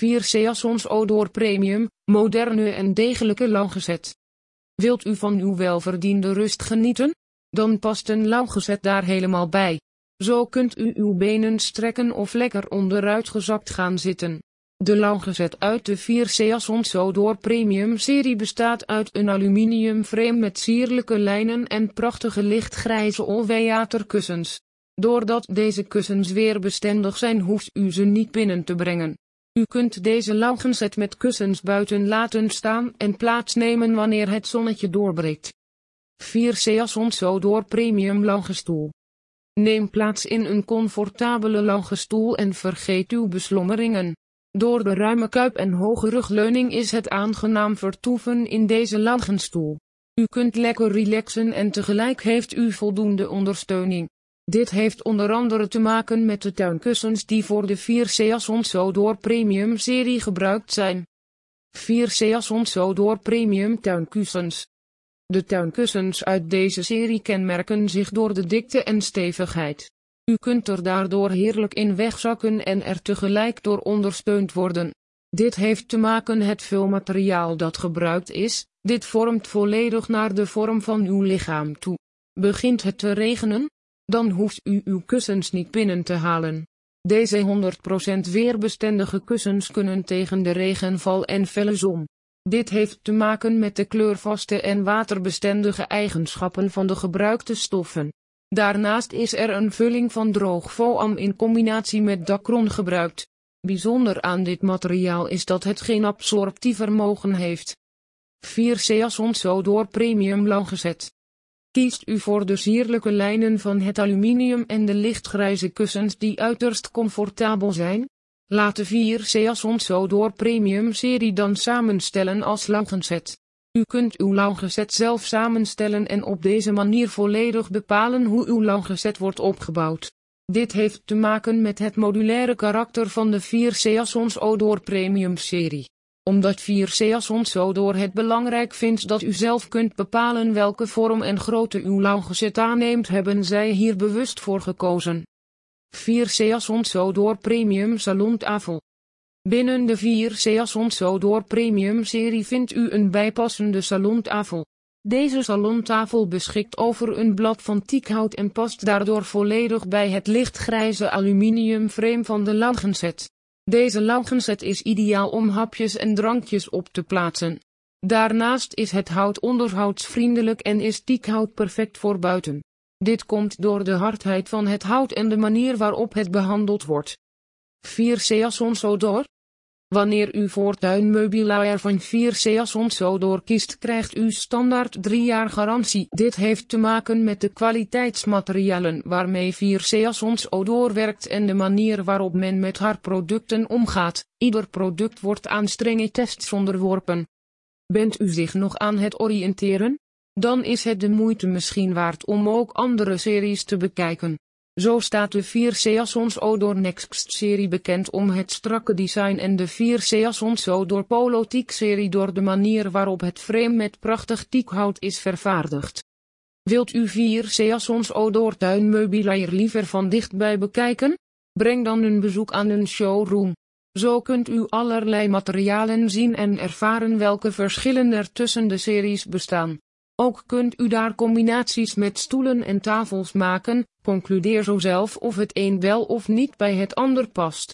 4 Seasons Odor Premium, moderne en degelijke lauwgezet. Wilt u van uw welverdiende rust genieten? Dan past een lauwgezet daar helemaal bij. Zo kunt u uw benen strekken of lekker onderuitgezakt gaan zitten. De lauwgezet uit de 4 Seasons Odor Premium serie bestaat uit een aluminium frame met sierlijke lijnen en prachtige lichtgrijze all kussens. Doordat deze kussens weerbestendig zijn hoeft u ze niet binnen te brengen. U kunt deze lauwgezet met kussens buiten laten staan en plaatsnemen wanneer het zonnetje doorbreekt. 4 Seasons Odor Premium Lauwgestoel Neem plaats in een comfortabele lauwgestoel en vergeet uw beslommeringen. Door de ruime kuip en hoge rugleuning is het aangenaam vertoeven in deze lauwgestoel. U kunt lekker relaxen en tegelijk heeft u voldoende ondersteuning. Dit heeft onder andere te maken met de tuinkussens die voor de 4 Seasons Odor Premium serie gebruikt zijn. 4 Seasons Odor Premium tuinkussens. De tuinkussens uit deze serie kenmerken zich door de dikte en stevigheid. U kunt er daardoor heerlijk in wegzakken en er tegelijk door ondersteund worden. Dit heeft te maken het vulmateriaal dat gebruikt is, dit vormt volledig naar de vorm van uw lichaam toe. Begint het te regenen? Dan hoeft u uw kussens niet binnen te halen. Deze 100% weerbestendige kussens kunnen tegen de regenval en felle zon. Dit heeft te maken met de kleurvaste en waterbestendige eigenschappen van de gebruikte stoffen. Daarnaast is er een vulling van droog foam in combinatie met Dacron gebruikt. Bijzonder aan dit materiaal is dat het geen absorptievermogen heeft. 4 Seasons door Premium Langgezet. Kiest u voor de sierlijke lijnen van het aluminium en de lichtgrijze kussens die uiterst comfortabel zijn? Laat de 4 Seasons door Premium serie dan samenstellen als langgezet. U kunt uw langgezet zelf samenstellen en op deze manier volledig bepalen hoe uw langgezet wordt opgebouwd. Dit heeft te maken met het modulaire karakter van de 4 Seasons Odor Premium serie omdat 4 Seasons door het belangrijk vindt dat u zelf kunt bepalen welke vorm en grootte uw lauwgezet aanneemt hebben zij hier bewust voor gekozen. 4 Seasons door Premium Salontafel Binnen de 4 Seasons door Premium serie vindt u een bijpassende salontafel. Deze salontafel beschikt over een blad van tiekhout en past daardoor volledig bij het lichtgrijze aluminium frame van de lauwgezet. Deze lauwgezet is ideaal om hapjes en drankjes op te plaatsen. Daarnaast is het hout onderhoudsvriendelijk en is tiekhout perfect voor buiten. Dit komt door de hardheid van het hout en de manier waarop het behandeld wordt. 4 Seasons Odor Wanneer u voor tuinmeubilair van 4 Seasons door kiest krijgt u standaard 3 jaar garantie. Dit heeft te maken met de kwaliteitsmaterialen waarmee 4 Seasons door werkt en de manier waarop men met haar producten omgaat. Ieder product wordt aan strenge tests onderworpen. Bent u zich nog aan het oriënteren? Dan is het de moeite misschien waard om ook andere series te bekijken. Zo staat de 4 Seasons Odor Next serie bekend om het strakke design en de 4 Seasons Odor Polo Teak serie door de manier waarop het frame met prachtig tiekhout is vervaardigd. Wilt u 4 Seasons Odor tuinmeubilair liever van dichtbij bekijken? Breng dan een bezoek aan een showroom. Zo kunt u allerlei materialen zien en ervaren welke verschillen er tussen de series bestaan. Ook kunt u daar combinaties met stoelen en tafels maken, concludeer zo zelf of het een wel of niet bij het ander past.